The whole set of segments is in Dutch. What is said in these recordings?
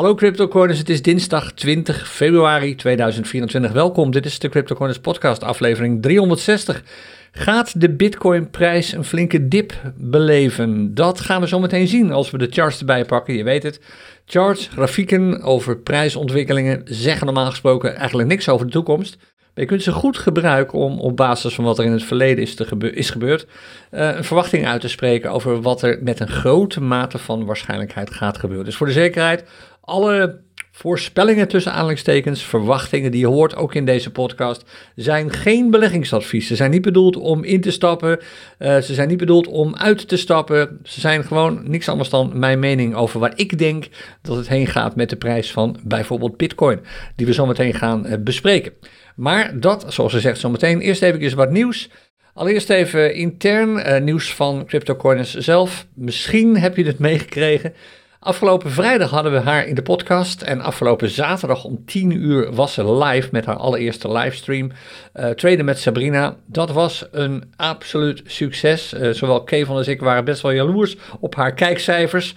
Hallo CryptoCoiners, het is dinsdag 20 februari 2024. Welkom, dit is de CryptoCoiners podcast, aflevering 360. Gaat de Bitcoin-prijs een flinke dip beleven? Dat gaan we zo meteen zien als we de charts erbij pakken. Je weet het, charts, grafieken over prijsontwikkelingen zeggen normaal gesproken eigenlijk niks over de toekomst. Maar je kunt ze goed gebruiken om op basis van wat er in het verleden is, is gebeurd, uh, een verwachting uit te spreken over wat er met een grote mate van waarschijnlijkheid gaat gebeuren. Dus voor de zekerheid, alle voorspellingen tussen aanhalingstekens, verwachtingen die je hoort ook in deze podcast, zijn geen beleggingsadvies. Ze zijn niet bedoeld om in te stappen, uh, ze zijn niet bedoeld om uit te stappen. Ze zijn gewoon niks anders dan mijn mening over waar ik denk dat het heen gaat met de prijs van bijvoorbeeld Bitcoin, die we zo meteen gaan uh, bespreken. Maar dat, zoals ze zegt, zo meteen. Eerst even wat nieuws. Allereerst even intern uh, nieuws van CryptoCoiners zelf. Misschien heb je het meegekregen. Afgelopen vrijdag hadden we haar in de podcast. En afgelopen zaterdag om 10 uur was ze live met haar allereerste livestream. Uh, traden met Sabrina. Dat was een absoluut succes. Uh, zowel Kevin als ik waren best wel jaloers op haar kijkcijfers.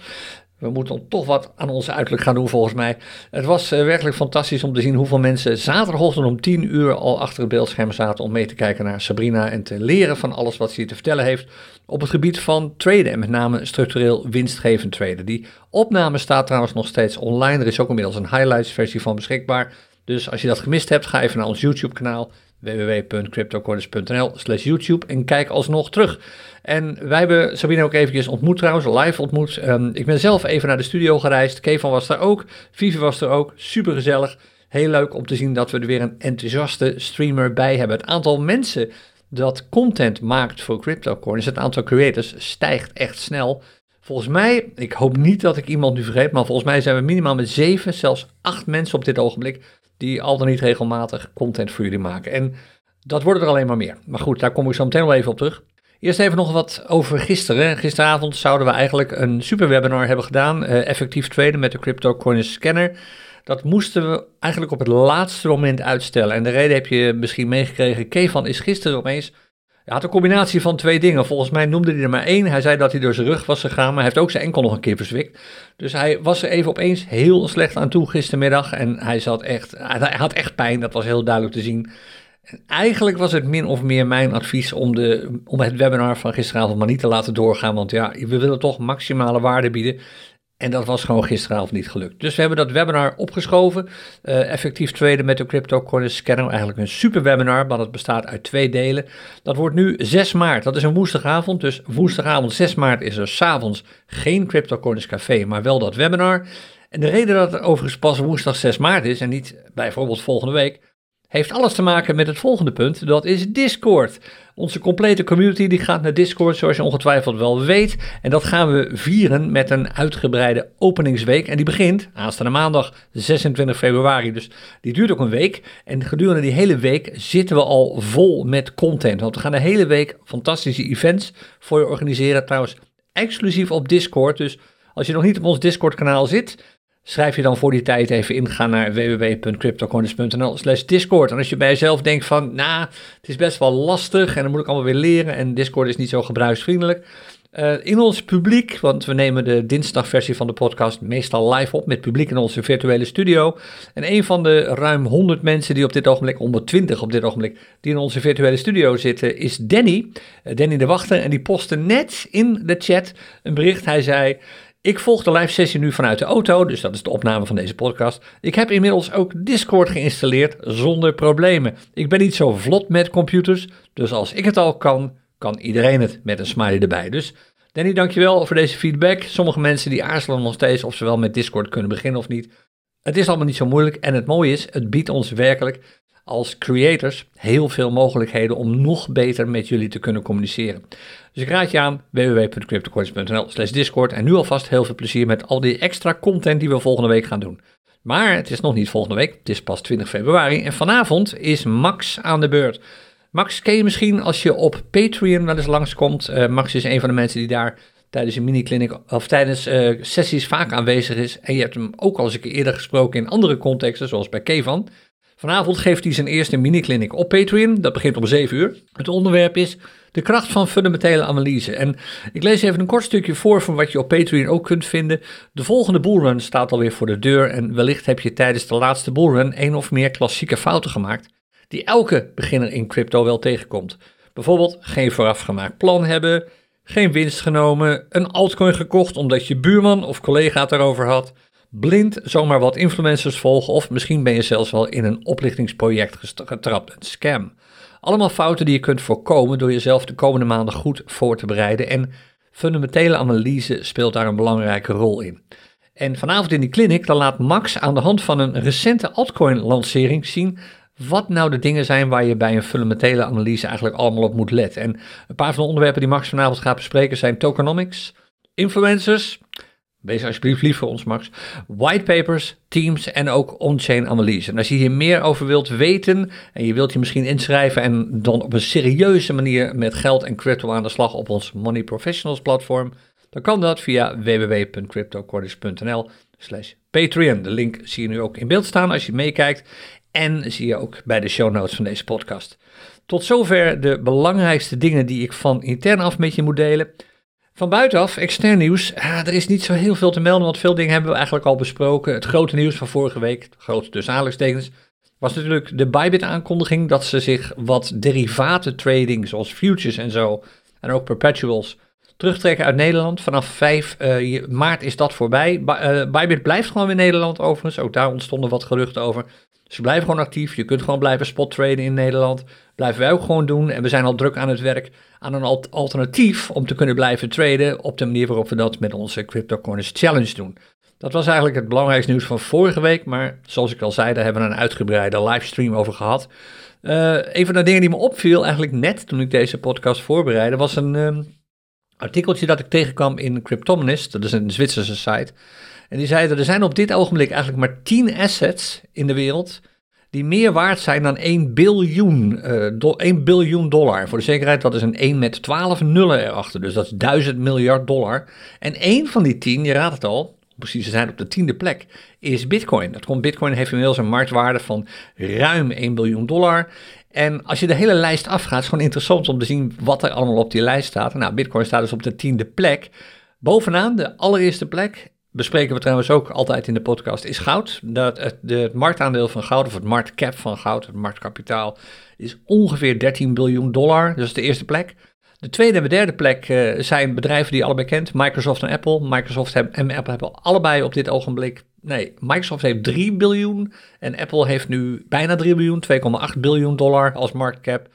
We moeten toch wat aan onze uiterlijk gaan doen volgens mij. Het was uh, werkelijk fantastisch om te zien hoeveel mensen zaterdagochtend om 10 uur al achter het beeldscherm zaten om mee te kijken naar Sabrina en te leren van alles wat ze hier te vertellen heeft op het gebied van traden en met name structureel winstgevend traden. Die opname staat trouwens nog steeds online. Er is ook inmiddels een highlights versie van beschikbaar. Dus als je dat gemist hebt, ga even naar ons YouTube kanaal www.cryptocoins.nl slash YouTube en kijk alsnog terug. En wij hebben Sabine ook eventjes ontmoet trouwens, live ontmoet. Um, ik ben zelf even naar de studio gereisd. Kevin was daar ook, Vivi was er ook, super gezellig. Heel leuk om te zien dat we er weer een enthousiaste streamer bij hebben. Het aantal mensen dat content maakt voor CryptoCoins, het aantal creators, stijgt echt snel. Volgens mij, ik hoop niet dat ik iemand nu vergeet, maar volgens mij zijn we minimaal met zeven, zelfs acht mensen op dit ogenblik die al dan niet regelmatig content voor jullie maken. En dat worden er alleen maar meer. Maar goed, daar kom ik zo meteen wel even op terug. Eerst even nog wat over gisteren. Gisteravond zouden we eigenlijk een super webinar hebben gedaan. Uh, effectief traden met de CryptoCoins Scanner. Dat moesten we eigenlijk op het laatste moment uitstellen. En de reden heb je misschien meegekregen. Kevan is gisteren opeens hij had een combinatie van twee dingen. Volgens mij noemde hij er maar één. Hij zei dat hij door zijn rug was gegaan, maar hij heeft ook zijn enkel nog een keer verzwikt. Dus hij was er even opeens heel slecht aan toe gistermiddag. En hij, zat echt, hij had echt pijn, dat was heel duidelijk te zien. En eigenlijk was het min of meer mijn advies om, de, om het webinar van gisteravond maar niet te laten doorgaan. Want ja, we willen toch maximale waarde bieden. En dat was gewoon gisteravond niet gelukt. Dus we hebben dat webinar opgeschoven. Uh, effectief traden met de CryptoCoins Scanner. Eigenlijk een super webinar, maar dat bestaat uit twee delen. Dat wordt nu 6 maart. Dat is een woensdagavond. Dus woensdagavond 6 maart is er s'avonds geen CryptoCoins Café, maar wel dat webinar. En de reden dat het overigens pas woensdag 6 maart is en niet bijvoorbeeld volgende week, heeft alles te maken met het volgende punt. Dat is Discord. Onze complete community die gaat naar Discord, zoals je ongetwijfeld wel weet. En dat gaan we vieren met een uitgebreide openingsweek. En die begint aanstaande maandag 26 februari. Dus die duurt ook een week. En gedurende die hele week zitten we al vol met content. Want we gaan de hele week fantastische events voor je organiseren. Trouwens, exclusief op Discord. Dus als je nog niet op ons Discord kanaal zit Schrijf je dan voor die tijd even in, ga naar www.cryptocoins.nl slash discord. En als je bij jezelf denkt van, nou, het is best wel lastig en dan moet ik allemaal weer leren en Discord is niet zo gebruiksvriendelijk. Uh, in ons publiek, want we nemen de dinsdagversie van de podcast meestal live op met publiek in onze virtuele studio. En een van de ruim 100 mensen die op dit ogenblik, 120 op dit ogenblik, die in onze virtuele studio zitten, is Danny. Uh, Danny de Wachter. En die postte net in de chat een bericht. Hij zei, ik volg de live sessie nu vanuit de auto, dus dat is de opname van deze podcast. Ik heb inmiddels ook Discord geïnstalleerd zonder problemen. Ik ben niet zo vlot met computers, dus als ik het al kan, kan iedereen het met een smiley erbij. Dus Danny, dankjewel voor deze feedback. Sommige mensen die aarzelen nog steeds of ze wel met Discord kunnen beginnen of niet. Het is allemaal niet zo moeilijk en het mooie is, het biedt ons werkelijk als creators heel veel mogelijkheden om nog beter met jullie te kunnen communiceren. Dus ik raad je aan www.cryptocoins.nl slash discord en nu alvast heel veel plezier met al die extra content die we volgende week gaan doen. Maar het is nog niet volgende week, het is pas 20 februari en vanavond is Max aan de beurt. Max ken je misschien als je op Patreon wel eens langskomt. Uh, Max is een van de mensen die daar tijdens een mini-clinic of tijdens uh, sessies vaak aanwezig is. En je hebt hem ook al eens een keer eerder gesproken in andere contexten, zoals bij Kevan. Vanavond geeft hij zijn eerste mini-clinic op Patreon. Dat begint om 7 uur. Het onderwerp is de kracht van fundamentele analyse. En ik lees even een kort stukje voor van wat je op Patreon ook kunt vinden. De volgende bullrun staat alweer voor de deur. En wellicht heb je tijdens de laatste bullrun één of meer klassieke fouten gemaakt. Die elke beginner in crypto wel tegenkomt. Bijvoorbeeld geen voorafgemaakt plan hebben. Geen winst genomen. Een altcoin gekocht omdat je buurman of collega het erover had blind zomaar wat influencers volgen of misschien ben je zelfs wel in een oplichtingsproject getrapt, een scam. Allemaal fouten die je kunt voorkomen door jezelf de komende maanden goed voor te bereiden en fundamentele analyse speelt daar een belangrijke rol in. En vanavond in die clinic, dan laat Max aan de hand van een recente altcoin-lancering zien wat nou de dingen zijn waar je bij een fundamentele analyse eigenlijk allemaal op moet letten. En een paar van de onderwerpen die Max vanavond gaat bespreken zijn tokenomics, influencers, Wees alsjeblieft lief voor ons, Max. Whitepapers, teams en ook on-chain analyse. En als je hier meer over wilt weten en je wilt je misschien inschrijven en dan op een serieuze manier met geld en crypto aan de slag op ons Money Professionals platform, dan kan dat via www.cryptocortis.nl slash Patreon. De link zie je nu ook in beeld staan als je meekijkt en zie je ook bij de show notes van deze podcast. Tot zover de belangrijkste dingen die ik van intern af met je moet delen. Van buitenaf, extern nieuws. Ah, er is niet zo heel veel te melden, want veel dingen hebben we eigenlijk al besproken. Het grote nieuws van vorige week, grote dus aanhalingstekens, was natuurlijk de Bybit-aankondiging dat ze zich wat derivaten trading, zoals futures en zo, en ook perpetuals, terugtrekken uit Nederland. Vanaf 5 uh, eh, maart is dat voorbij. Uh, Bybit blijft gewoon in Nederland overigens, ook daar ontstonden wat geruchten over. Ze blijven gewoon actief, je kunt gewoon blijven spot traden in Nederland blijven wij ook gewoon doen. En we zijn al druk aan het werk aan een alternatief om te kunnen blijven traden op de manier waarop we dat met onze CryptoCoins Challenge doen. Dat was eigenlijk het belangrijkste nieuws van vorige week, maar zoals ik al zei, daar hebben we een uitgebreide livestream over gehad. Uh, een van de dingen die me opviel eigenlijk net toen ik deze podcast voorbereidde, was een um, artikeltje dat ik tegenkwam in Cryptonomist, dat is een Zwitserse site. En die zeiden, er zijn op dit ogenblik eigenlijk maar 10 assets in de wereld die meer waard zijn dan 1 biljoen, uh, do 1 biljoen dollar. Voor de zekerheid, dat is een 1 met 12 nullen erachter, dus dat is 1000 miljard dollar. En één van die 10, je raadt het al, precies te zijn op de tiende plek, is Bitcoin. Dat komt, Bitcoin heeft inmiddels een marktwaarde van ruim 1 biljoen dollar. En als je de hele lijst afgaat, is gewoon interessant om te zien wat er allemaal op die lijst staat. Nou, Bitcoin staat dus op de tiende plek. Bovenaan de allereerste plek bespreken we trouwens ook altijd in de podcast, is goud. Dat het, het marktaandeel van goud, of het marktcap van goud, het marktkapitaal, is ongeveer 13 biljoen dollar. Dat is de eerste plek. De tweede en de derde plek uh, zijn bedrijven die je allebei kent, Microsoft en Apple. Microsoft en Apple hebben allebei op dit ogenblik, nee, Microsoft heeft 3 biljoen en Apple heeft nu bijna 3 biljoen, 2,8 biljoen dollar als marktcap.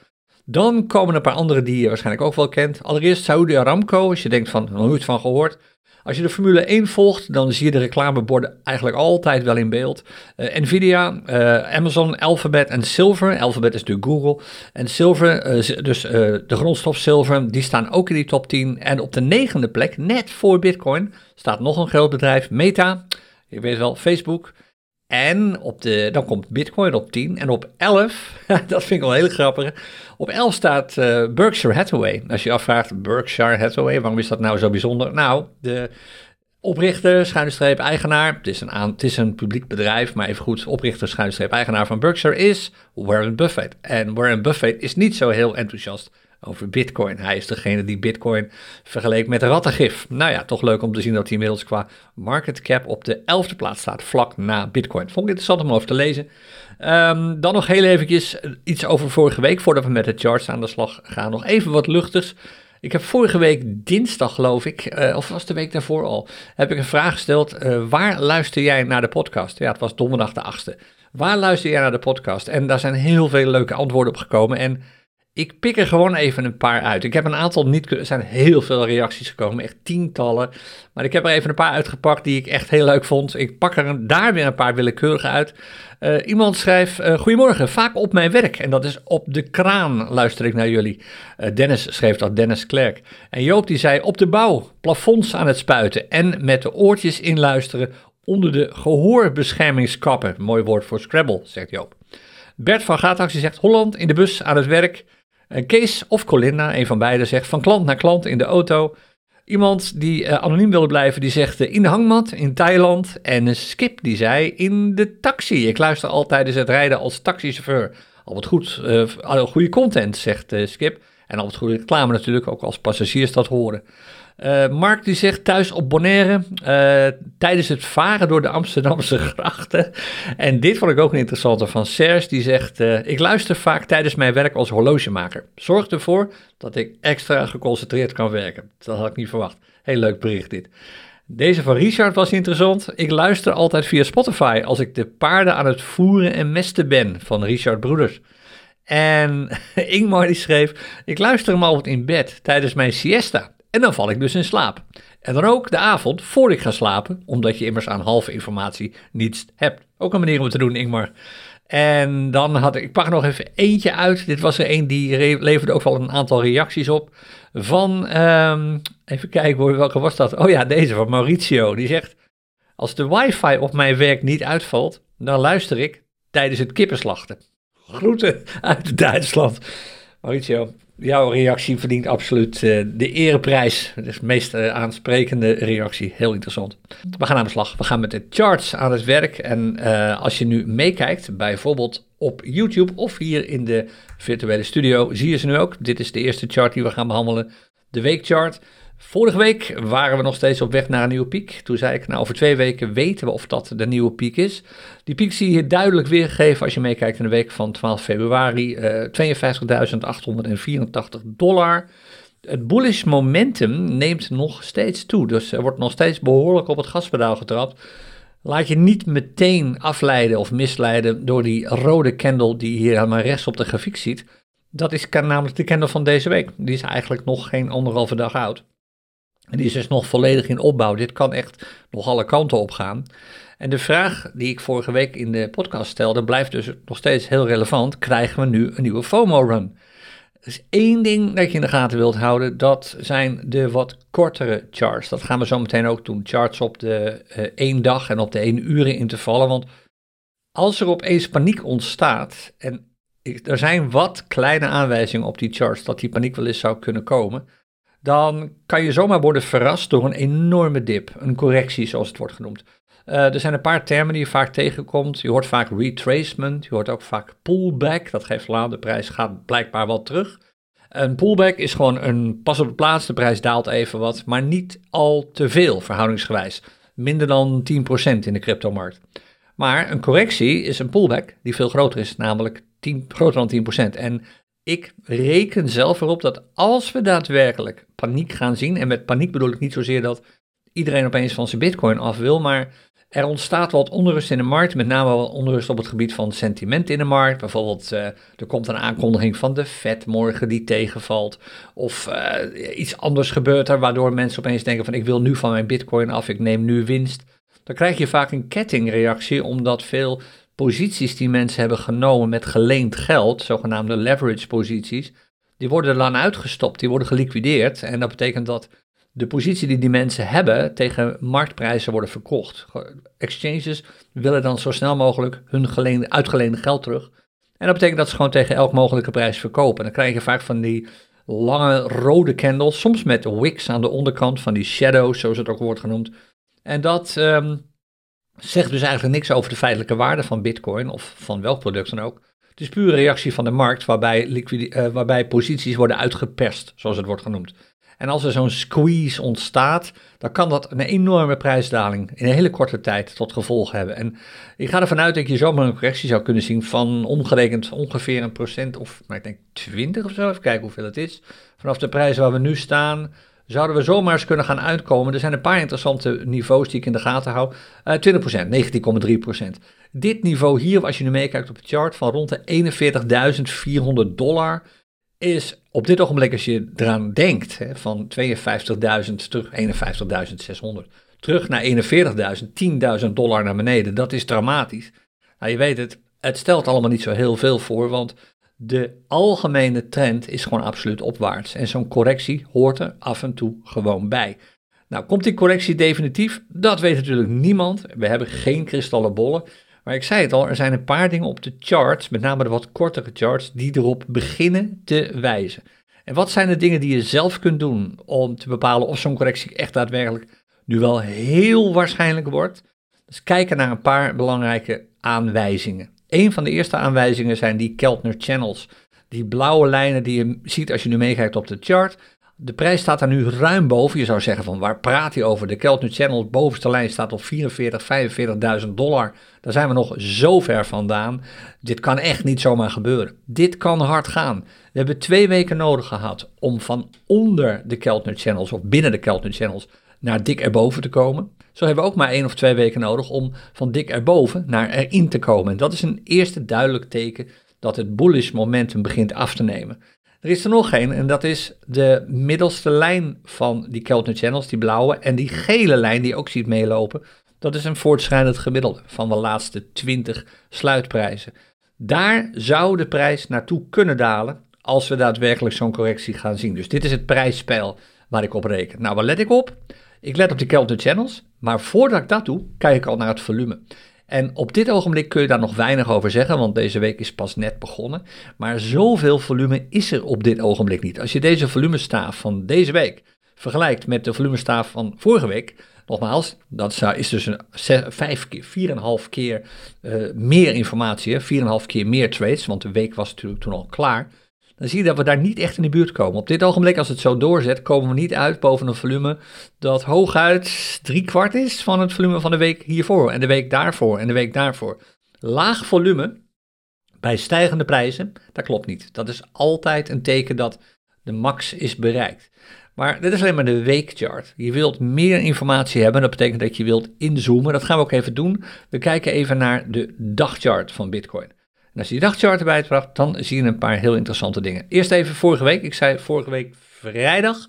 Dan komen een paar andere die je waarschijnlijk ook wel kent. Allereerst Saudi Aramco, als je denkt van, nooit van gehoord. Als je de Formule 1 volgt, dan zie je de reclameborden eigenlijk altijd wel in beeld. Uh, Nvidia, uh, Amazon, Alphabet en Silver. Alphabet is natuurlijk Google. En Silver, uh, dus de grondstof Silver, die staan ook in die top 10. En op de negende plek, net voor Bitcoin, staat nog een groot bedrijf, Meta. Je weet wel, Facebook. En op de, dan komt Bitcoin op 10. En op 11, dat vind ik wel heel grappig. Op 11 staat uh, Berkshire Hathaway. Als je je afvraagt, Berkshire Hathaway, waarom is dat nou zo bijzonder? Nou, de oprichter, schuine streep, eigenaar. Het is, een aan, het is een publiek bedrijf, maar even goed, oprichter, schuine streep, eigenaar van Berkshire is Warren Buffett. En Warren Buffett is niet zo heel enthousiast over Bitcoin. Hij is degene die Bitcoin vergeleek met rattengif. Nou ja, toch leuk om te zien dat hij inmiddels qua market cap op de 11e plaats staat, vlak na Bitcoin. Vond ik interessant om over te lezen. Um, dan nog heel eventjes iets over vorige week, voordat we met de charts aan de slag gaan. Nog even wat luchtigs. Ik heb vorige week dinsdag, geloof ik, uh, of was de week daarvoor al, heb ik een vraag gesteld. Uh, waar luister jij naar de podcast? Ja, het was donderdag de 8e. Waar luister jij naar de podcast? En daar zijn heel veel leuke antwoorden op gekomen. En ik pik er gewoon even een paar uit. Ik heb een aantal niet Er zijn heel veel reacties gekomen, echt tientallen. Maar ik heb er even een paar uitgepakt die ik echt heel leuk vond. Ik pak er daar weer een paar willekeurige uit. Uh, iemand schrijft: uh, Goedemorgen, vaak op mijn werk. En dat is op de kraan, luister ik naar jullie. Uh, Dennis schreef dat, Dennis Klerk. En Joop die zei: Op de bouw, plafonds aan het spuiten. En met de oortjes inluisteren onder de gehoorbeschermingskappen. Mooi woord voor Scrabble, zegt Joop. Bert van Gaataxie zegt: Holland in de bus aan het werk. Kees of Colinda, een van beiden, zegt van klant naar klant in de auto. Iemand die uh, anoniem wilde blijven, die zegt in de hangmat in Thailand. En een skip die zei in de taxi. Ik luister al tijdens het rijden als taxichauffeur. Al wat goed, goede content, zegt Skip. En al wat goede reclame natuurlijk, ook als passagiers dat horen. Uh, Mark die zegt thuis op Bonaire uh, tijdens het varen door de Amsterdamse grachten. En dit vond ik ook een interessante van Serge. Die zegt: uh, Ik luister vaak tijdens mijn werk als horlogemaker. Zorg ervoor dat ik extra geconcentreerd kan werken. Dat had ik niet verwacht. Heel leuk bericht dit. Deze van Richard was interessant. Ik luister altijd via Spotify als ik de paarden aan het voeren en mesten ben van Richard Broeders. En Ingmar die schreef: Ik luister hem altijd in bed tijdens mijn siesta. En dan val ik dus in slaap. En dan ook de avond voor ik ga slapen, omdat je immers aan halve informatie niets hebt. Ook een manier om het te doen, Ingmar. En dan had ik, ik pak er nog even eentje uit. Dit was er een die leverde ook wel een aantal reacties op. Van, um, even kijken welke was dat? Oh ja, deze van Mauricio. Die zegt, als de wifi op mijn werk niet uitvalt, dan luister ik tijdens het kippenslachten. Groeten uit Duitsland. Mauricio, jouw reactie verdient absoluut uh, de ereprijs. Dat is de meest uh, aansprekende reactie. Heel interessant. We gaan aan de slag. We gaan met de charts aan het werk. En uh, als je nu meekijkt, bijvoorbeeld op YouTube of hier in de virtuele studio, zie je ze nu ook. Dit is de eerste chart die we gaan behandelen. De weekchart. Vorige week waren we nog steeds op weg naar een nieuwe piek. Toen zei ik, nou over twee weken weten we of dat de nieuwe piek is. Die piek zie je duidelijk weergegeven als je meekijkt in de week van 12 februari. Uh, 52.884 dollar. Het bullish momentum neemt nog steeds toe. Dus er wordt nog steeds behoorlijk op het gaspedaal getrapt. Laat je niet meteen afleiden of misleiden door die rode candle die je hier helemaal rechts op de grafiek ziet. Dat is namelijk de candle van deze week. Die is eigenlijk nog geen anderhalve dag oud. En die is dus nog volledig in opbouw. Dit kan echt nog alle kanten op gaan. En de vraag die ik vorige week in de podcast stelde, blijft dus nog steeds heel relevant. Krijgen we nu een nieuwe FOMO-run? Er is één ding dat je in de gaten wilt houden, dat zijn de wat kortere charts. Dat gaan we zo meteen ook doen, charts op de uh, één dag en op de één uren intervallen. Want als er opeens paniek ontstaat, en er zijn wat kleine aanwijzingen op die charts dat die paniek wel eens zou kunnen komen dan kan je zomaar worden verrast door een enorme dip, een correctie zoals het wordt genoemd. Uh, er zijn een paar termen die je vaak tegenkomt. Je hoort vaak retracement, je hoort ook vaak pullback. Dat geeft aan, de prijs gaat blijkbaar wat terug. Een pullback is gewoon een pas op de plaats, de prijs daalt even wat, maar niet al te veel verhoudingsgewijs. Minder dan 10% in de cryptomarkt. Maar een correctie is een pullback die veel groter is, namelijk 10, groter dan 10%. En ik reken zelf erop dat als we daadwerkelijk paniek gaan zien, en met paniek bedoel ik niet zozeer dat iedereen opeens van zijn bitcoin af wil, maar er ontstaat wat onrust in de markt, met name wel onrust op het gebied van sentiment in de markt. Bijvoorbeeld, uh, er komt een aankondiging van de Fed morgen die tegenvalt. Of uh, iets anders gebeurt er, waardoor mensen opeens denken van ik wil nu van mijn bitcoin af, ik neem nu winst. Dan krijg je vaak een kettingreactie, omdat veel posities die mensen hebben genomen met geleend geld, zogenaamde leverage posities, die worden dan uitgestopt, die worden geliquideerd. En dat betekent dat de positie die die mensen hebben tegen marktprijzen worden verkocht. Exchanges willen dan zo snel mogelijk hun geleende, uitgeleende geld terug. En dat betekent dat ze gewoon tegen elk mogelijke prijs verkopen. En dan krijg je vaak van die lange rode candles, soms met wicks aan de onderkant, van die shadows, zoals het ook wordt genoemd. En dat um, zegt dus eigenlijk niks over de feitelijke waarde van Bitcoin of van welk product dan ook. Het is puur een reactie van de markt waarbij, uh, waarbij posities worden uitgeperst, zoals het wordt genoemd. En als er zo'n squeeze ontstaat, dan kan dat een enorme prijsdaling in een hele korte tijd tot gevolg hebben. En ik ga ervan uit dat je zomaar een correctie zou kunnen zien van omgerekend ongeveer een procent of, maar ik denk 20 of zo. Even kijken hoeveel het is. Vanaf de prijs waar we nu staan, zouden we zomaar eens kunnen gaan uitkomen. Er zijn een paar interessante niveaus die ik in de gaten hou. Uh, 20%, 19,3%. Dit niveau hier, als je nu meekijkt op het chart, van rond de 41.400 dollar, is op dit ogenblik, als je eraan denkt, hè, van 52.000 terug 51.600, terug naar 41.000, 10.000 dollar naar beneden, dat is dramatisch. Nou, je weet het, het stelt allemaal niet zo heel veel voor, want de algemene trend is gewoon absoluut opwaarts. En zo'n correctie hoort er af en toe gewoon bij. Nou, komt die correctie definitief? Dat weet natuurlijk niemand. We hebben geen kristallen bollen. Maar ik zei het al, er zijn een paar dingen op de charts, met name de wat kortere charts, die erop beginnen te wijzen. En wat zijn de dingen die je zelf kunt doen om te bepalen of zo'n correctie echt daadwerkelijk nu wel heel waarschijnlijk wordt? Dus kijken naar een paar belangrijke aanwijzingen. Een van de eerste aanwijzingen zijn die Keltner Channels. Die blauwe lijnen die je ziet als je nu meekijkt op de chart. De prijs staat daar nu ruim boven. Je zou zeggen van waar praat hij over? De Keltner Channel, bovenste lijn staat op 44, 45.000 dollar. Daar zijn we nog zo ver vandaan. Dit kan echt niet zomaar gebeuren. Dit kan hard gaan. We hebben twee weken nodig gehad om van onder de Keltner Channels of binnen de Keltner Channels naar dik erboven te komen. Zo hebben we ook maar één of twee weken nodig om van dik erboven naar erin te komen. En dat is een eerste duidelijk teken dat het bullish momentum begint af te nemen. Er is er nog één en dat is de middelste lijn van die Keltner Channels, die blauwe, en die gele lijn die je ook ziet meelopen. Dat is een voortschrijdend gemiddelde van de laatste 20 sluitprijzen. Daar zou de prijs naartoe kunnen dalen als we daadwerkelijk zo'n correctie gaan zien. Dus dit is het prijsspel waar ik op reken. Nou, waar let ik op? Ik let op de Keltner Channels, maar voordat ik dat doe, kijk ik al naar het volume. En op dit ogenblik kun je daar nog weinig over zeggen, want deze week is pas net begonnen. Maar zoveel volume is er op dit ogenblik niet. Als je deze volumestaaf van deze week vergelijkt met de volumestaaf van vorige week, nogmaals, dat is dus een 5 keer, 4,5 keer uh, meer informatie, 4,5 keer meer trades, want de week was natuurlijk toen al klaar dan zie je dat we daar niet echt in de buurt komen. Op dit ogenblik, als het zo doorzet, komen we niet uit boven een volume dat hooguit drie kwart is van het volume van de week hiervoor en de week daarvoor en de week daarvoor. Laag volume bij stijgende prijzen, dat klopt niet. Dat is altijd een teken dat de max is bereikt. Maar dit is alleen maar de weekchart. Je wilt meer informatie hebben, dat betekent dat je wilt inzoomen. Dat gaan we ook even doen. We kijken even naar de dagchart van Bitcoin. Als je die dagchart erbij bracht, dan zie je een paar heel interessante dingen. Eerst even vorige week. Ik zei vorige week vrijdag,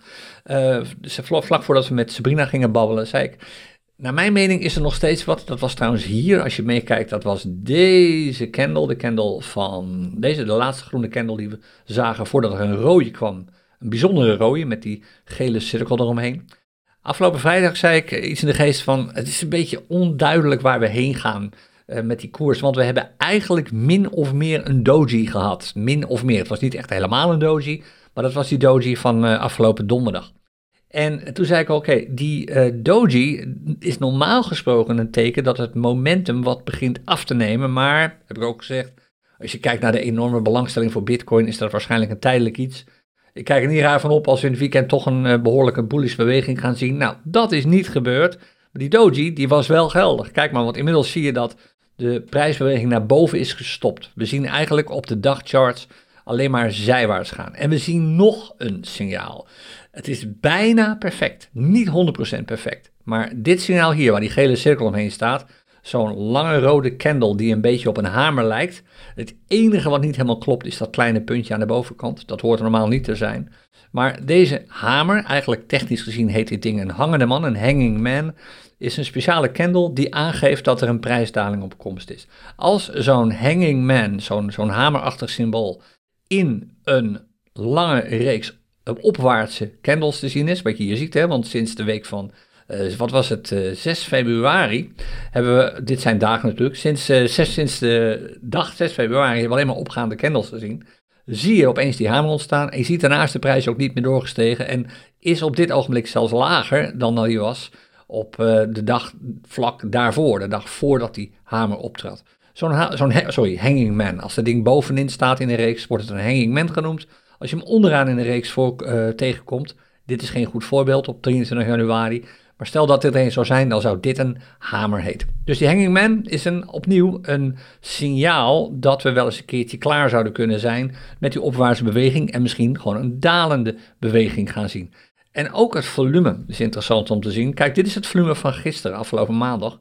dus vlak voordat we met Sabrina gingen babbelen, zei ik... Naar mijn mening is er nog steeds wat. Dat was trouwens hier, als je meekijkt, dat was deze candle. De candle van deze, de laatste groene candle die we zagen voordat er een rode kwam. Een bijzondere rode met die gele cirkel eromheen. Afgelopen vrijdag zei ik iets in de geest van: het is een beetje onduidelijk waar we heen gaan. Eh, met die koers. Want we hebben eigenlijk min of meer een doji gehad. Min of meer. Het was niet echt helemaal een doji, maar dat was die doji van uh, afgelopen donderdag. En toen zei ik, oké, die uh, doji is normaal gesproken een teken dat het momentum wat begint af te nemen. Maar, heb ik ook gezegd, als je kijkt naar de enorme belangstelling voor bitcoin, is dat waarschijnlijk een tijdelijk iets. Ik kijk er niet raar van op als we in het weekend toch een behoorlijke bullish beweging gaan zien. Nou, dat is niet gebeurd. Maar die doji, die was wel geldig. Kijk maar, want inmiddels zie je dat de prijsbeweging naar boven is gestopt. We zien eigenlijk op de dagcharts alleen maar zijwaarts gaan. En we zien nog een signaal. Het is bijna perfect, niet 100% perfect. Maar dit signaal hier, waar die gele cirkel omheen staat, zo'n lange rode candle die een beetje op een hamer lijkt. Het enige wat niet helemaal klopt is dat kleine puntje aan de bovenkant. Dat hoort normaal niet te zijn. Maar deze hamer, eigenlijk technisch gezien heet dit ding een hangende man, een hanging man is een speciale candle die aangeeft dat er een prijsdaling op komst is. Als zo'n hanging man, zo'n zo'n hamerachtig symbool, in een lange reeks opwaartse candles te zien is, wat je hier ziet, hè, want sinds de week van, uh, wat was het, uh, eh, 6 februari, hebben we, dit zijn dagen natuurlijk, sinds, uh, sinds de dag 6 februari hebben we alleen maar opgaande candles gezien. Zie je opeens die hamer ontstaan en je ziet daarnaast de prijs ook niet meer doorgestegen en is op dit ogenblik zelfs lager dan dat hij was op uh, de dag vlak daarvoor, de dag voordat die hamer optrad. Zo'n, zo'n sorry, hanging man. Als dat ding bovenin staat in een reeks, wordt het een hanging man genoemd. Als je hem onderaan in de reeks voor, uh, tegenkomt, dit is geen goed voorbeeld op 23 januari, maar stel dat dit er een zou zijn, dan zou dit een hamer heten. Dus die hanging man is een, opnieuw een signaal dat we wel eens een keertje klaar zouden kunnen zijn met die opwaartse beweging en misschien gewoon een dalende beweging gaan zien. En ook het volume is interessant om te zien. Kijk, dit is het volume van gisteren, afgelopen maandag.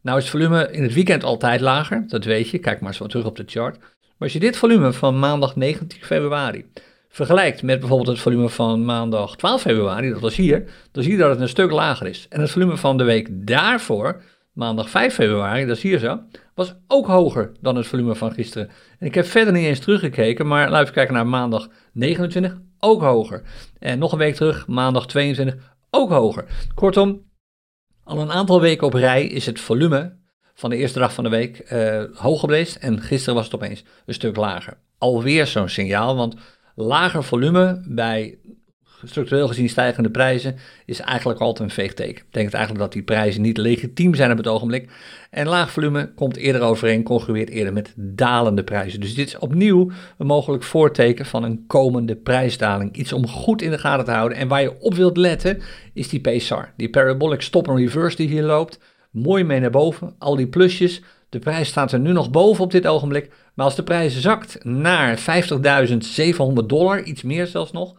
Nou is het volume in het weekend altijd lager, dat weet je. Kijk maar eens wat terug op de chart. Maar als je dit volume van maandag 19 februari vergelijkt met bijvoorbeeld het volume van maandag 12 februari, dat was hier, dan zie je dat het een stuk lager is. En het volume van de week daarvoor, maandag 5 februari, dat is hier zo, was ook hoger dan het volume van gisteren. En ik heb verder niet eens teruggekeken, maar laten we kijken naar maandag 29, ook hoger. En nog een week terug, maandag 22, ook hoger. Kortom, al een aantal weken op rij is het volume van de eerste dag van de week uh, hoog geweest en gisteren was het opeens een stuk lager. Alweer zo'n signaal, want lager volume bij structureel gezien stijgende prijzen is eigenlijk altijd een veegteken. Betekent eigenlijk dat die prijzen niet legitiem zijn op het ogenblik. En laag volume komt eerder overeen, congrueert eerder met dalende prijzen. Dus dit is opnieuw een mogelijk voorteken van een komende prijsdaling. Iets om goed in de gaten te houden. En waar je op wilt letten is die PSAR. Die parabolic stop and reverse die hier loopt. Mooi mee naar boven, al die plusjes. De prijs staat er nu nog boven op dit ogenblik. Maar als de prijs zakt naar 50.700 dollar, iets meer zelfs nog,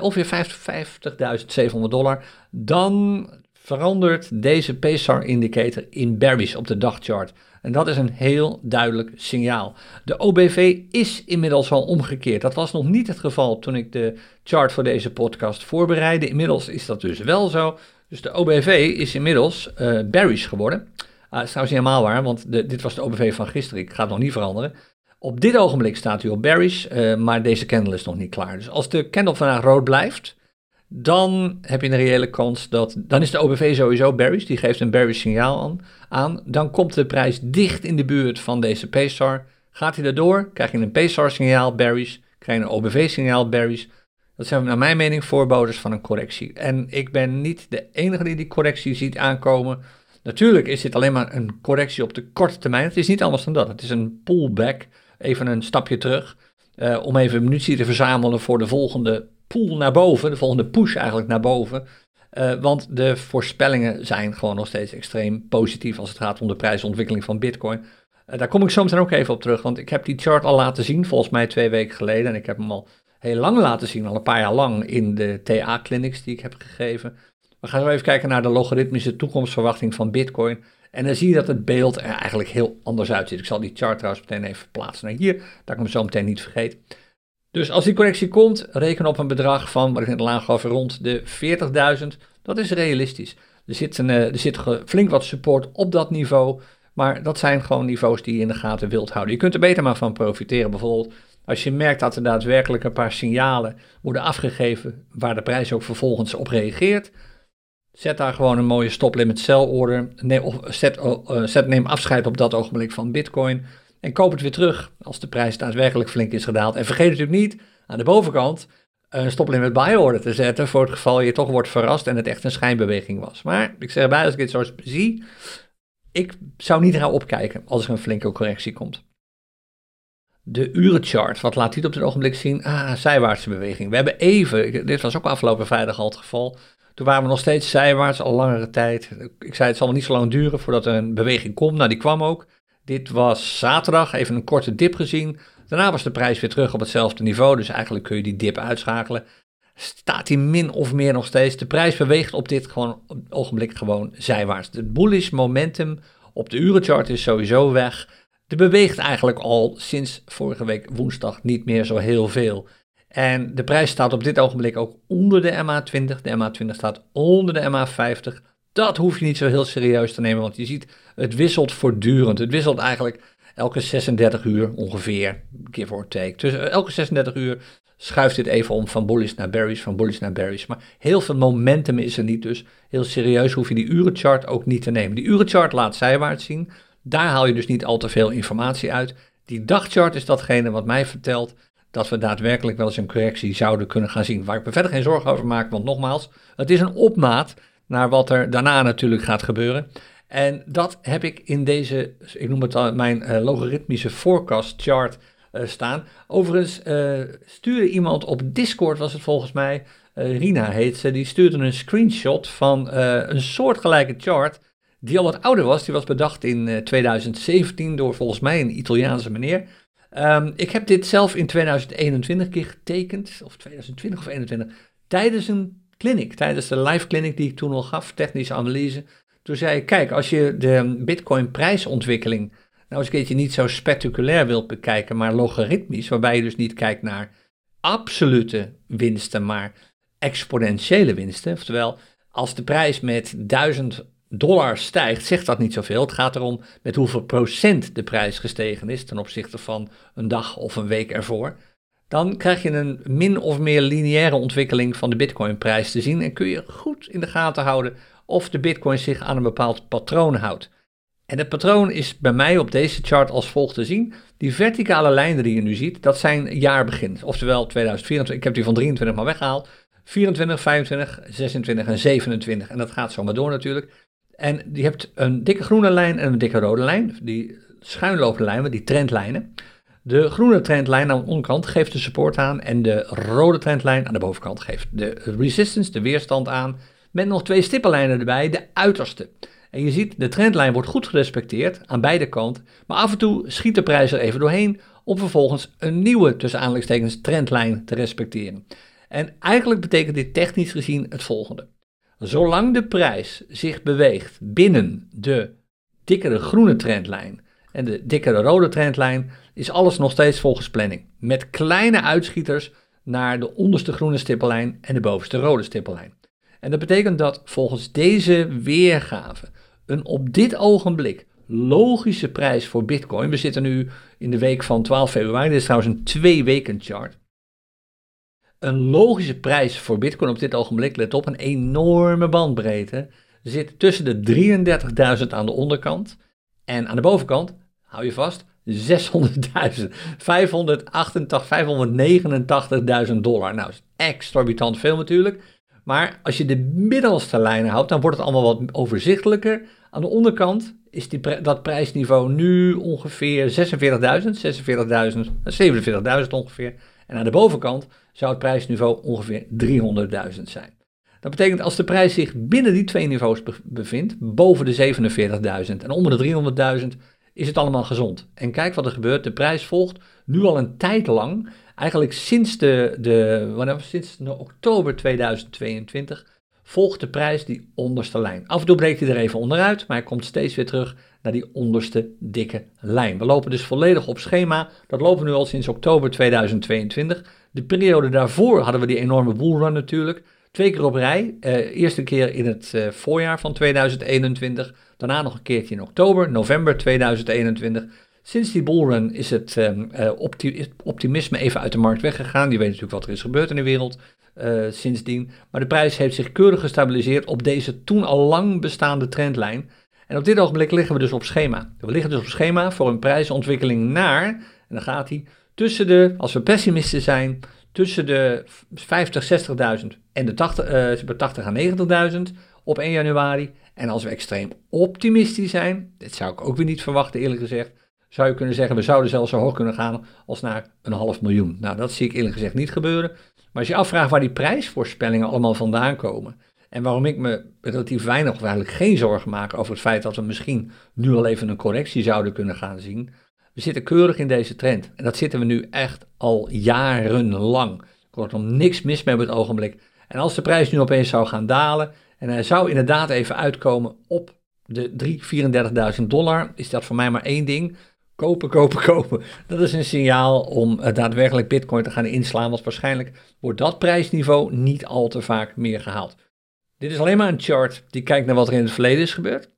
ongeveer 50.700 dollar, dan verandert deze PSAR indicator in bearish op de dagchart. En dat is een heel duidelijk signaal. De OBV is inmiddels al omgekeerd. Dat was nog niet het geval toen ik de chart voor deze podcast voorbereidde. Inmiddels is dat dus wel zo. Dus de OBV is inmiddels uh, bearish geworden. Uh, dat is trouwens niet helemaal waar, want dit was de OBV van gisteren. Ik ga het nog niet veranderen. Op dit ogenblik staat hij op bearish, uh, maar deze candle is nog niet klaar. Dus als de candle vandaag rood blijft, dan heb je een reële kans dat. Dan is de OBV sowieso bearish, die geeft een bearish signaal aan. Dan komt de prijs dicht in de buurt van deze PSAR. Gaat hij daardoor, krijg je een PSAR-signaal bearish, krijg je een OBV-signaal bearish. Dat zijn naar mijn mening voorbodes van een correctie. En ik ben niet de enige die die correctie ziet aankomen. Natuurlijk is dit alleen maar een correctie op de korte termijn. Het is niet anders dan dat. Het is een pullback even een stapje terug. Uh, om even munitie te verzamelen voor de volgende pool naar boven, de volgende push eigenlijk naar boven. Uh, want de voorspellingen zijn gewoon nog steeds extreem positief als het gaat om de prijsontwikkeling van Bitcoin. Uh, daar kom ik zo meteen ook even op terug, want ik heb die chart al laten zien, volgens mij twee weken geleden. En ik heb hem al heel lang laten zien, al een paar jaar lang in de TA-clinics die ik heb gegeven. We gaan zo even kijken naar de logaritmische toekomstverwachting van Bitcoin. En dan zie je dat het beeld er eigenlijk heel anders uitziet. Ik zal die chart trouwens meteen even plaatsen naar hier, dat ik hem zo meteen niet vergeet. Dus als die correctie komt, reken op een bedrag van, wat ik net laag gaf, rond de 40.000. Dat is realistisch. Er zit, een, eh, er zit flink wat support op dat niveau. Maar dat zijn gewoon niveaus die je in de gaten wilt houden. Je kunt er beter maar van profiteren. Bijvoorbeeld als je merkt dat er daadwerkelijk een paar signalen worden afgegeven waar de prijs ook vervolgens op reageert. Zet daar gewoon een mooie stoplimit sell order. Neem, of zet, uh, zet, neem afscheid op dat ogenblik van Bitcoin. En koop het weer terug als de prijs daadwerkelijk flink is gedaald. En vergeet natuurlijk niet aan de bovenkant een stoplimit buy order te zetten. Voor het geval je toch wordt verrast en het echt een schijnbeweging was. Maar ik zeg erbij, als ik dit zo zie. Ik zou niet gaan opkijken als er een flinke correctie komt. De urenchart, wat laat dit op dit ogenblik zien? Ah, zijwaartse beweging. We hebben even, dit was ook afgelopen vrijdag al het geval, toen waren we nog steeds zijwaarts, al langere tijd. Ik zei het zal niet zo lang duren voordat er een beweging komt. Nou, die kwam ook. Dit was zaterdag, even een korte dip gezien. Daarna was de prijs weer terug op hetzelfde niveau, dus eigenlijk kun je die dip uitschakelen. Staat hij min of meer nog steeds. De prijs beweegt op dit gewoon, ogenblik gewoon zijwaarts. Het bullish momentum op de urenchart is sowieso weg. De beweegt eigenlijk al sinds vorige week woensdag niet meer zo heel veel. En de prijs staat op dit ogenblik ook onder de MA20. De MA20 staat onder de MA50. Dat hoef je niet zo heel serieus te nemen, want je ziet, het wisselt voortdurend. Het wisselt eigenlijk elke 36 uur ongeveer, give or take. Dus eh, elke 36 uur schuift dit even om van bullish naar bearish, van bullish naar bearish. Maar heel veel momentum is er niet, dus heel serieus hoef je die urenchart ook niet te nemen. Die urenchart laat zijwaarts zien, daar haal je dus niet al te veel informatie uit. Die dagchart is datgene wat mij vertelt dat we daadwerkelijk wel eens een correctie zouden kunnen gaan zien. Waar ik me verder geen zorgen over maak, want nogmaals, het is een opmaat naar wat er daarna natuurlijk gaat gebeuren. En dat heb ik in deze, ik noem het al mijn uh, logaritmische forecast chart uh, staan. Overigens uh, stuurde iemand op Discord, was het volgens mij, Rina heet ze, die stuurde een screenshot van een soortgelijke chart die al wat ouder was. Die was bedacht in 2017 door volgens mij een Italiaanse meneer. Um, ik heb dit zelf in 2021 keer getekend, of 2020 of 2021, tijdens een clinic, tijdens de live clinic die ik toen al gaf, technische analyse. Toen zei ik, kijk, als je de bitcoin prijsontwikkeling nou eens een keertje niet zo spectaculair wilt bekijken, maar logaritmisch, waarbij je dus niet kijkt naar absolute winsten, maar exponentiële winsten. Oftewel, als de prijs met 1000 dollar stijgt, zegt dat niet zoveel. Het gaat erom met hoeveel procent de prijs gestegen is ten opzichte van een dag of een week ervoor. Dan krijg je een min of meer lineaire ontwikkeling van de Bitcoin-prijs te zien en kun je goed in de gaten houden of de Bitcoin zich aan een bepaald patroon houdt. En het patroon is bij mij op deze chart als volgt te zien. Die verticale lijnen die je nu ziet, dat zijn jaarbegin. Oftewel 2024, ik heb die van 23 maar weggehaald. 24, 25, 26 en 27. En dat gaat zomaar door natuurlijk. En je hebt een dikke groene lijn en een dikke rode lijn. Die schuinlopende lijnen, die trendlijnen. De groene trendlijn aan de onderkant geeft de support aan en de rode trendlijn aan de bovenkant geeft de resistance, de weerstand aan. Met nog twee stippenlijnen erbij, de uiterste. En je ziet, de trendlijn wordt goed gerespecteerd aan beide kanten, maar af en toe schiet de prijs er even doorheen om vervolgens een nieuwe, tussen aanhalingstekens, trendlijn te respecteren. En eigenlijk betekent dit technisch gezien het volgende. Zolang de prijs zich beweegt binnen de dikkere groene trendlijn en de dikkere rode trendlijn, is alles nog steeds volgens planning. Met kleine uitschieters naar de onderste groene stippellijn en de bovenste rode stippellijn. En dat betekent dat volgens deze weergave een op dit ogenblik logische prijs voor Bitcoin. We zitten nu in de week van 12 februari, dit is trouwens een twee weken chart. Een logische prijs voor Bitcoin op dit ogenblik, let op, een enorme bandbreedte, zit tussen de 33.000 aan de onderkant en aan de bovenkant, hou je vast, 600.000, 588, 589.000 dollar. Nou, is exorbitant veel natuurlijk. Maar als je de middelste lijnen houdt, dan wordt het allemaal wat overzichtelijker. Aan de onderkant is die, dat prijsniveau nu ongeveer 46.000, 46.000, 47.000 ongeveer. En aan de bovenkant zou het prijsniveau ongeveer 300.000 zijn. Dat betekent als de prijs zich binnen die twee niveaus bevindt, boven de 47.000 en onder de 300.000, is het allemaal gezond. En kijk wat er gebeurt. De prijs volgt nu al een tijd lang, eigenlijk sinds, de, de, wanneer, sinds de oktober 2022, volgt de prijs die onderste lijn. Af en toe breekt hij er even onderuit, maar hij komt steeds weer terug naar die onderste dikke lijn. We lopen dus volledig op schema. Dat lopen we nu al sinds oktober 2022. De periode daarvoor hadden we die enorme bullrun natuurlijk. Twee keer op rij. Eerste keer in het uh, voorjaar van 2021. Daarna nog een keertje in oktober, november 2021. Sinds die bullrun is het uh, opti optimisme even uit de markt weggegaan. Je weet natuurlijk wat er is gebeurd in de wereld sindsdien. Maar de prijs heeft zich keurig gestabiliseerd op deze toen al lang bestaande trendlijn. En op dit ogenblik liggen we dus op schema. We liggen dus op schema voor een prijsontwikkeling naar, en dan gaat hij, tussen de, als we pessimisten zijn, tussen de 50, 60.000 en de 80, uh, 80 aan 90.000 op 1 januari. En als we extreem optimistisch zijn, dit zou ik ook weer niet verwachten eerlijk gezegd, zou je kunnen zeggen we zouden zelfs zo hoog kunnen gaan als naar een half miljoen. Nou, dat zie ik eerlijk gezegd niet gebeuren. Maar als je afvraagt waar die prijsvoorspellingen allemaal vandaan komen en waarom ik me relatief weinig of eigenlijk geen zorgen maak over het feit dat we misschien nu al even een correctie zouden kunnen gaan zien, we zitten keurig in deze trend. En dat zitten we nu echt al jarenlang. Kortom, niks mis met het ogenblik. En als de prijs nu opeens zou gaan dalen en hij zou inderdaad even uitkomen op de 334.000 dollar, is dat voor mij maar één ding. Kopen, kopen, kopen. Dat is een signaal om daadwerkelijk Bitcoin te gaan inslaan, want waarschijnlijk wordt dat prijsniveau niet al te vaak meer gehaald. Dit is alleen maar een chart die kijkt naar wat er in het verleden is gebeurd.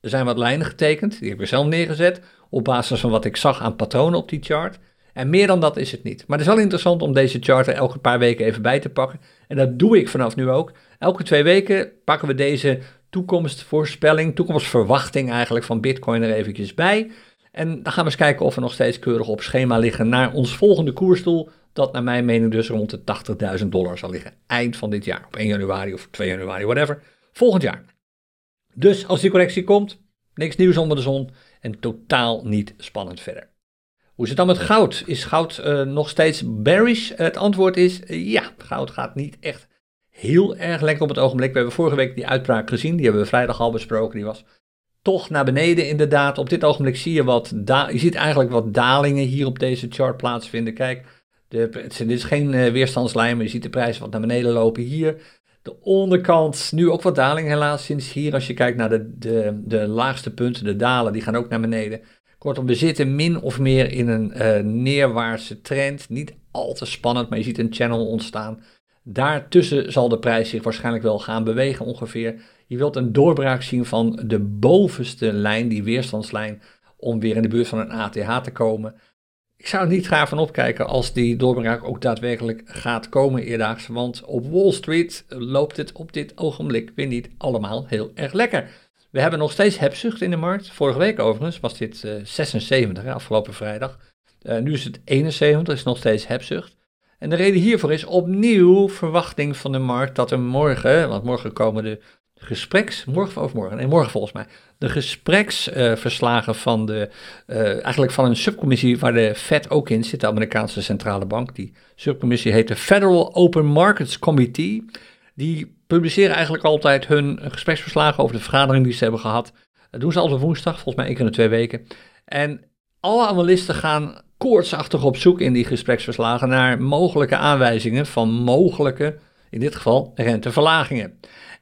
Er zijn wat lijnen getekend, die heb ik zelf neergezet op basis van wat ik zag aan patronen op die chart. En meer dan dat is het niet. Maar het is wel interessant om deze chart er elke paar weken even bij te pakken. En dat doe ik vanaf nu ook. Elke twee weken pakken we deze toekomstvoorspelling, toekomstverwachting eigenlijk van Bitcoin er eventjes bij. En dan gaan we eens kijken of we nog steeds keurig op schema liggen naar ons volgende koersdoel. Dat naar mijn mening dus rond de 80.000 dollar zal liggen. Eind van dit jaar, op 1 januari of 2 januari, whatever. Volgend jaar. Dus als die correctie komt, niks nieuws onder de zon en totaal niet spannend verder. Hoe is het dan met goud? Is goud uh, nog steeds bearish? Het antwoord is uh, ja, goud gaat niet echt heel erg lekker op het ogenblik. We hebben vorige week die uitbraak gezien, die hebben we vrijdag al besproken. Die was toch naar beneden inderdaad. Op dit ogenblik zie je wat, je ziet eigenlijk wat dalingen hier op deze chart plaatsvinden. Kijk, de, dit is geen uh, weerstandslijn, maar je ziet de prijzen wat naar beneden lopen hier. De onderkant, nu ook wat daling helaas sinds hier. Als je kijkt naar de, de, de laagste punten, de dalen, die gaan ook naar beneden. Kortom, we zitten min of meer in een uh, neerwaartse trend. Niet al te spannend, maar je ziet een channel ontstaan. Daartussen zal de prijs zich waarschijnlijk wel gaan bewegen ongeveer. Je wilt een doorbraak zien van de bovenste lijn, die weerstandslijn, om weer in de buurt van een ATH te komen. Ik zou er niet graag van opkijken als die doorbraak ook daadwerkelijk gaat komen eerdaags, want op Wall Street loopt het op dit ogenblik weer niet allemaal heel erg lekker. We hebben nog steeds hebzucht in de markt. Vorige week overigens was dit 76, afgelopen vrijdag. nu is het 71, is nog steeds hebzucht. En de reden hiervoor is opnieuw verwachting van de markt dat er morgen, want morgen komen de gespreks, morgen of overmorgen, nee morgen volgens mij, de gespreksverslagen van de, uh, eigenlijk van een subcommissie waar de Fed ook in zit, de Amerikaanse centrale bank. Die subcommissie heet de Federal Open Markets Committee. Die publiceren eigenlijk altijd hun gespreksverslagen over de vergadering die ze hebben gehad. Dat doen ze altijd woensdag, volgens mij één keer in de twee weken. En alle analisten gaan koortsachtig op zoek in die gespreksverslagen naar mogelijke aanwijzingen van mogelijke, in dit geval, renteverlagingen.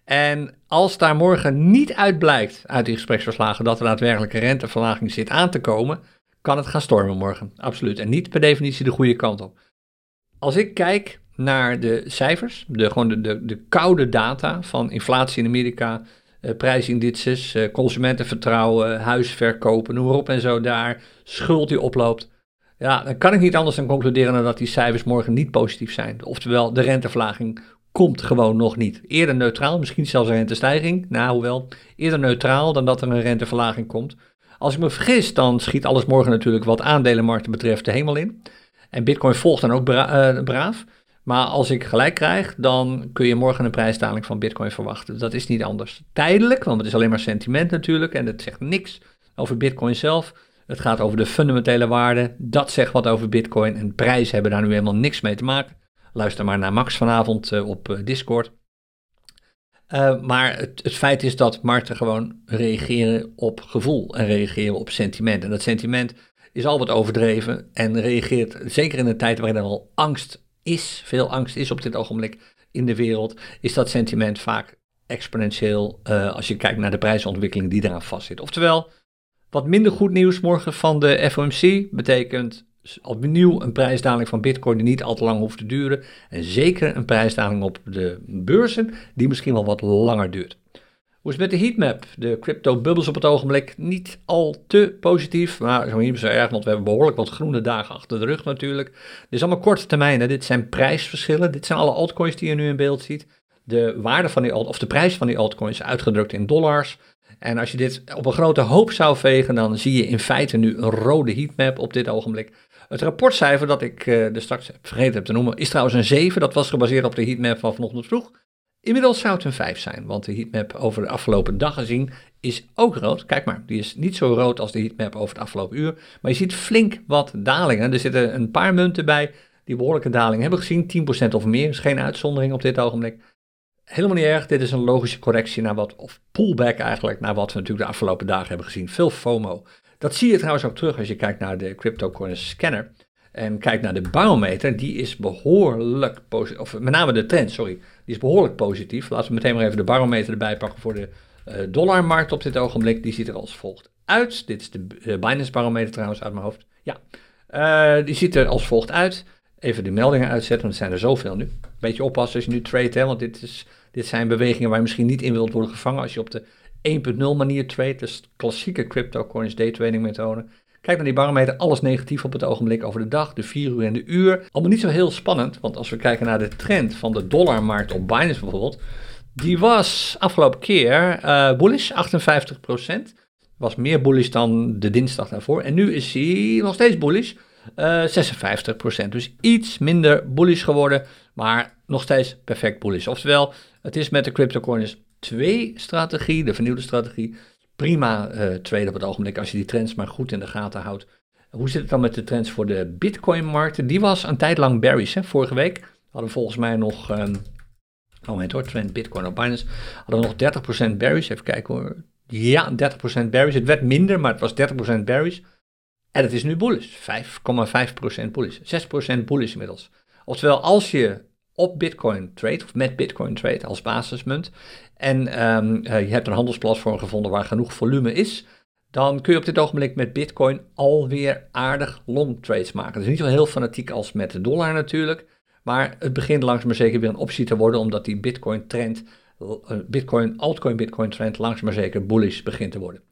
En als daar morgen niet uit blijkt uit die gespreksverslagen dat er daadwerkelijk renteverlaging zit aan te komen, kan het gaan stormen morgen. Absoluut. En niet per definitie de goede kant op. Als ik kijk naar de cijfers, de, gewoon de, de, de koude data van inflatie in Amerika, uh, prijsindices, uh, consumentenvertrouwen, huisverkopen, noem maar op en zo daar, schuld die oploopt. Ja, dan kan ik niet anders dan concluderen dan dat die cijfers morgen niet positief zijn. Oftewel, de renteverlaging komt gewoon nog niet. Eerder neutraal, misschien zelfs een rentestijging. Nou, hoewel, eerder neutraal dan dat er een renteverlaging komt. Als ik me vergis, dan schiet alles morgen natuurlijk wat aandelenmarkten betreft de hemel in. En Bitcoin volgt dan ook uh, braaf. Maar als ik gelijk krijg, dan kun je morgen een prijsdaling van Bitcoin verwachten. Dat is niet anders. Tijdelijk, want het is alleen maar sentiment natuurlijk en het zegt niks over Bitcoin zelf. Het gaat over de fundamentele waarde. Dat zegt wat over Bitcoin. En prijzen hebben daar nu helemaal niks mee te maken. Luister maar naar Max vanavond uh, op uh, Discord. Uh, maar het, het, feit is dat markten gewoon reageren op gevoel en reageren op sentiment. En dat sentiment is al wat overdreven en reageert, zeker in een tijd waarin er al angst is, veel angst is op dit ogenblik in de wereld, is dat sentiment vaak exponentieel als je kijkt naar de prijsontwikkeling die eraan vastzit. Oftewel, wat minder goed nieuws morgen van de FOMC betekent opnieuw een prijsdaling van Bitcoin die niet al te lang hoeft te duren. En zeker een prijsdaling op de beurzen die misschien wel wat langer duurt. Hoe is het met de heatmap? De crypto-bubbels op het ogenblik niet al te positief, maar zo niet zo erg, want we hebben behoorlijk wat groene dagen achter de rug natuurlijk. Dit is allemaal korte termijn, dit zijn prijsverschillen, dit zijn alle altcoins die je nu in beeld ziet. De waarde van die alt, of de prijs van die altcoins uitgedrukt in dollars. En als je dit op een grote hoop zou vegen, dan zie je in feite nu een rode heatmap op dit ogenblik. Het rapportcijfer dat ik uh, er straks vergeten heb te noemen, is trouwens een 7. Dat was gebaseerd op de heatmap van vanochtend vroeg. Inmiddels zou het een 5 zijn, want de heatmap over de afgelopen dag gezien is ook rood. Kijk maar, die is niet zo rood als de heatmap over het afgelopen uur. Maar je ziet flink wat dalingen. Er zitten een paar munten bij die behoorlijke daling hebben gezien. 10% of meer is geen uitzondering op dit ogenblik. Helemaal niet erg. Dit is een logische correctie naar wat, of pullback eigenlijk, naar wat we natuurlijk de afgelopen dagen hebben gezien. Veel FOMO. Dat zie je trouwens ook terug als je kijkt naar de CryptoCoin scanner. En kijkt naar de barometer, die is behoorlijk positief. Of met name de trend, sorry. Die is behoorlijk positief. Laten we meteen maar even de barometer erbij pakken voor de uh, dollarmarkt op dit ogenblik. Die ziet er als volgt uit. Dit is de Binance barometer trouwens uit mijn hoofd. Ja, uh, die ziet er als volgt uit. Even de meldingen uitzetten, want er zijn er zoveel nu. Beetje oppassen als je nu trade, hè, want dit, is, dit zijn bewegingen waar je misschien niet in wilt worden gevangen als je op de 1.0 manier trade, dus klassieke crypto coins day trading methode. Kijk naar die barometer, alles negatief op het ogenblik over de dag, de 4 uur en de uur. Allemaal niet zo heel spannend, want als we kijken naar de trend van de dollarmarkt op Binance bijvoorbeeld, die was afgelopen keer uh, bullish, 58%. Was meer bullish dan de dinsdag daarvoor. En nu is hij nog steeds bullish, uh, eh, 56%. Dus iets minder bullish geworden, maar nog steeds perfect bullish. Oftewel, het is met de cryptocoins 2 strategie, de vernieuwde strategie, prima uh, trade op het ogenblik als je die trends maar goed in de gaten houdt. Hoe zit het dan met de trends voor de Bitcoin-markten? Die was een tijd lang bearish. Hè? Vorige week hadden we volgens mij nog, um, moment hoor, trend Bitcoin op Binance, hadden we nog 30% bearish. Even kijken hoor. Ja, 30% bearish. Het werd minder, maar het was 30% bearish. En het is nu bullish. 5,5% bullish. 6% bullish inmiddels. Oftewel, als je op Bitcoin trade, of met Bitcoin trade als basismunt, en um, uh, je hebt een handelsplatform gevonden waar genoeg volume is, dan kun je op dit ogenblik met Bitcoin alweer aardig long trades maken. Is niet zo heel fanatiek als met de dollar natuurlijk, maar het begint langzaam maar zeker weer een optie te worden, omdat die Bitcoin trend, uh, Bitcoin, altcoin Bitcoin trend langzaam maar zeker bullish begint te worden.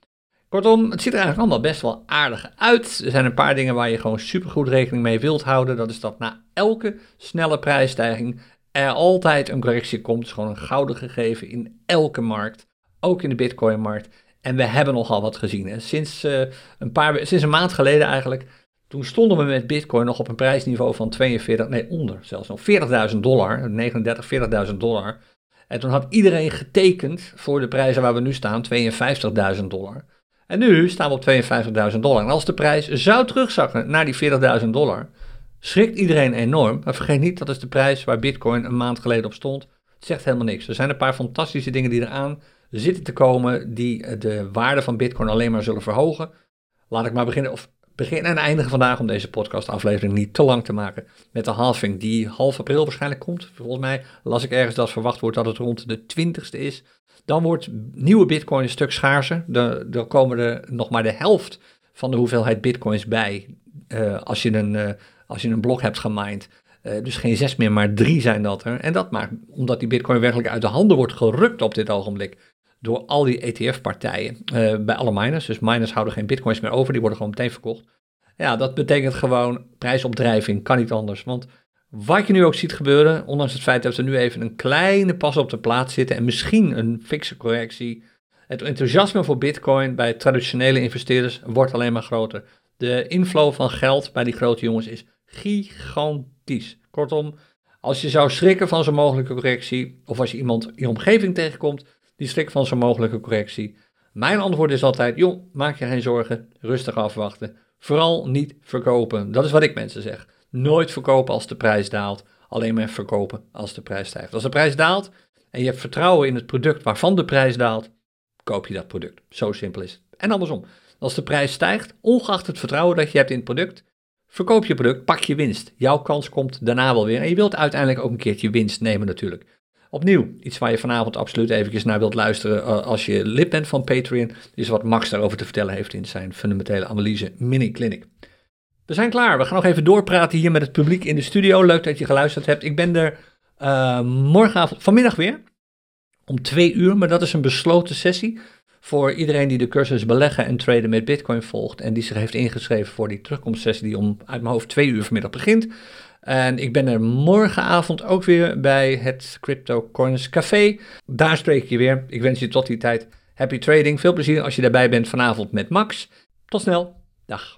Kortom, het ziet er eigenlijk allemaal best wel aardig uit. Er zijn een paar dingen waar je gewoon supergoed rekening mee wilt houden. Dat is dat na elke snelle prijsstijging er altijd een correctie komt. Is gewoon een gouden gegeven in elke markt, ook in de Bitcoin-markt. En we hebben nogal wat gezien. Sinds, uh, een paar, sinds een maand geleden eigenlijk, toen stonden we met Bitcoin nog op een prijsniveau van 42, nee onder zelfs nog 40.000 dollar, 39, 40.000 dollar. En toen had iedereen getekend voor de prijzen waar we nu staan, 52.000 dollar. En nu staan we op 52.000 dollar. En als de prijs zou terugzakken naar die 40.000 dollar, schrikt iedereen enorm. Maar vergeet niet, dat is de prijs waar Bitcoin een maand geleden op stond. Het zegt helemaal niks. Er zijn een paar fantastische dingen die eraan zitten te komen, die de waarde van Bitcoin alleen maar zullen verhogen. Laat ik maar beginnen, of beginnen en eindigen vandaag om deze podcastaflevering niet te lang te maken. Met de halving die half april waarschijnlijk komt. Volgens mij las ik ergens dat verwacht wordt dat het rond de 20ste is. Dan wordt nieuwe bitcoin een stuk schaarser. Dan komen er nog maar de helft van de hoeveelheid bitcoins bij uh, als, je een, uh, als je een blok hebt gemined. Uh, dus geen zes meer, maar drie zijn dat er. En dat maakt, omdat die bitcoin werkelijk uit de handen wordt gerukt op dit ogenblik door al die ETF-partijen bij alle miners. Dus miners houden geen bitcoins meer over, die worden gewoon meteen verkocht. Ja, dat betekent gewoon prijsopdrijving, kan niet anders. Want wat je nu ook ziet gebeuren, ondanks het feit dat we nu even een kleine pas op de plaats zitten en misschien een fikse correctie, het enthousiasme voor Bitcoin bij traditionele investeerders wordt alleen maar groter. De inflow van geld bij die grote jongens is gigantisch. Kortom, als je zou schrikken van zo'n mogelijke correctie, of als je iemand in je omgeving tegenkomt die schrikt van zo'n mogelijke correctie, mijn antwoord is altijd: joh, maak je geen zorgen, rustig afwachten. Vooral niet verkopen. Dat is wat ik mensen zeg. Nooit verkopen als de prijs daalt. Alleen maar verkopen als de prijs stijgt. Als de prijs daalt en je hebt vertrouwen in het product waarvan de prijs daalt, koop je dat product. Zo simpel is het. En andersom. Als de prijs stijgt, ongeacht het vertrouwen dat je hebt in het product, verkoop je product, pak je winst. Jouw kans komt daarna wel weer. En je wilt uiteindelijk ook een keertje winst nemen natuurlijk. Opnieuw, iets waar je vanavond absoluut eventjes naar wilt luisteren uh, als je lid bent van Patreon, is wat Max daarover te vertellen heeft in zijn fundamentele analyse mini-clinic. We zijn klaar. We gaan nog even doorpraten hier met het publiek in de studio. Leuk dat je geluisterd hebt. Ik ben er uh, morgenavond, vanmiddag weer, om twee uur, maar dat is een besloten sessie voor iedereen die de cursus beleggen en traden met Bitcoin volgt en die zich heeft ingeschreven voor die terugkomstsessie die om uit mijn hoofd twee uur vanmiddag begint. En ik ben er morgenavond ook weer bij het Crypto Coins Café. Daar spreek ik je weer. Ik wens je tot die tijd happy trading. Veel plezier als je daarbij bent vanavond met Max. Tot snel. Dag.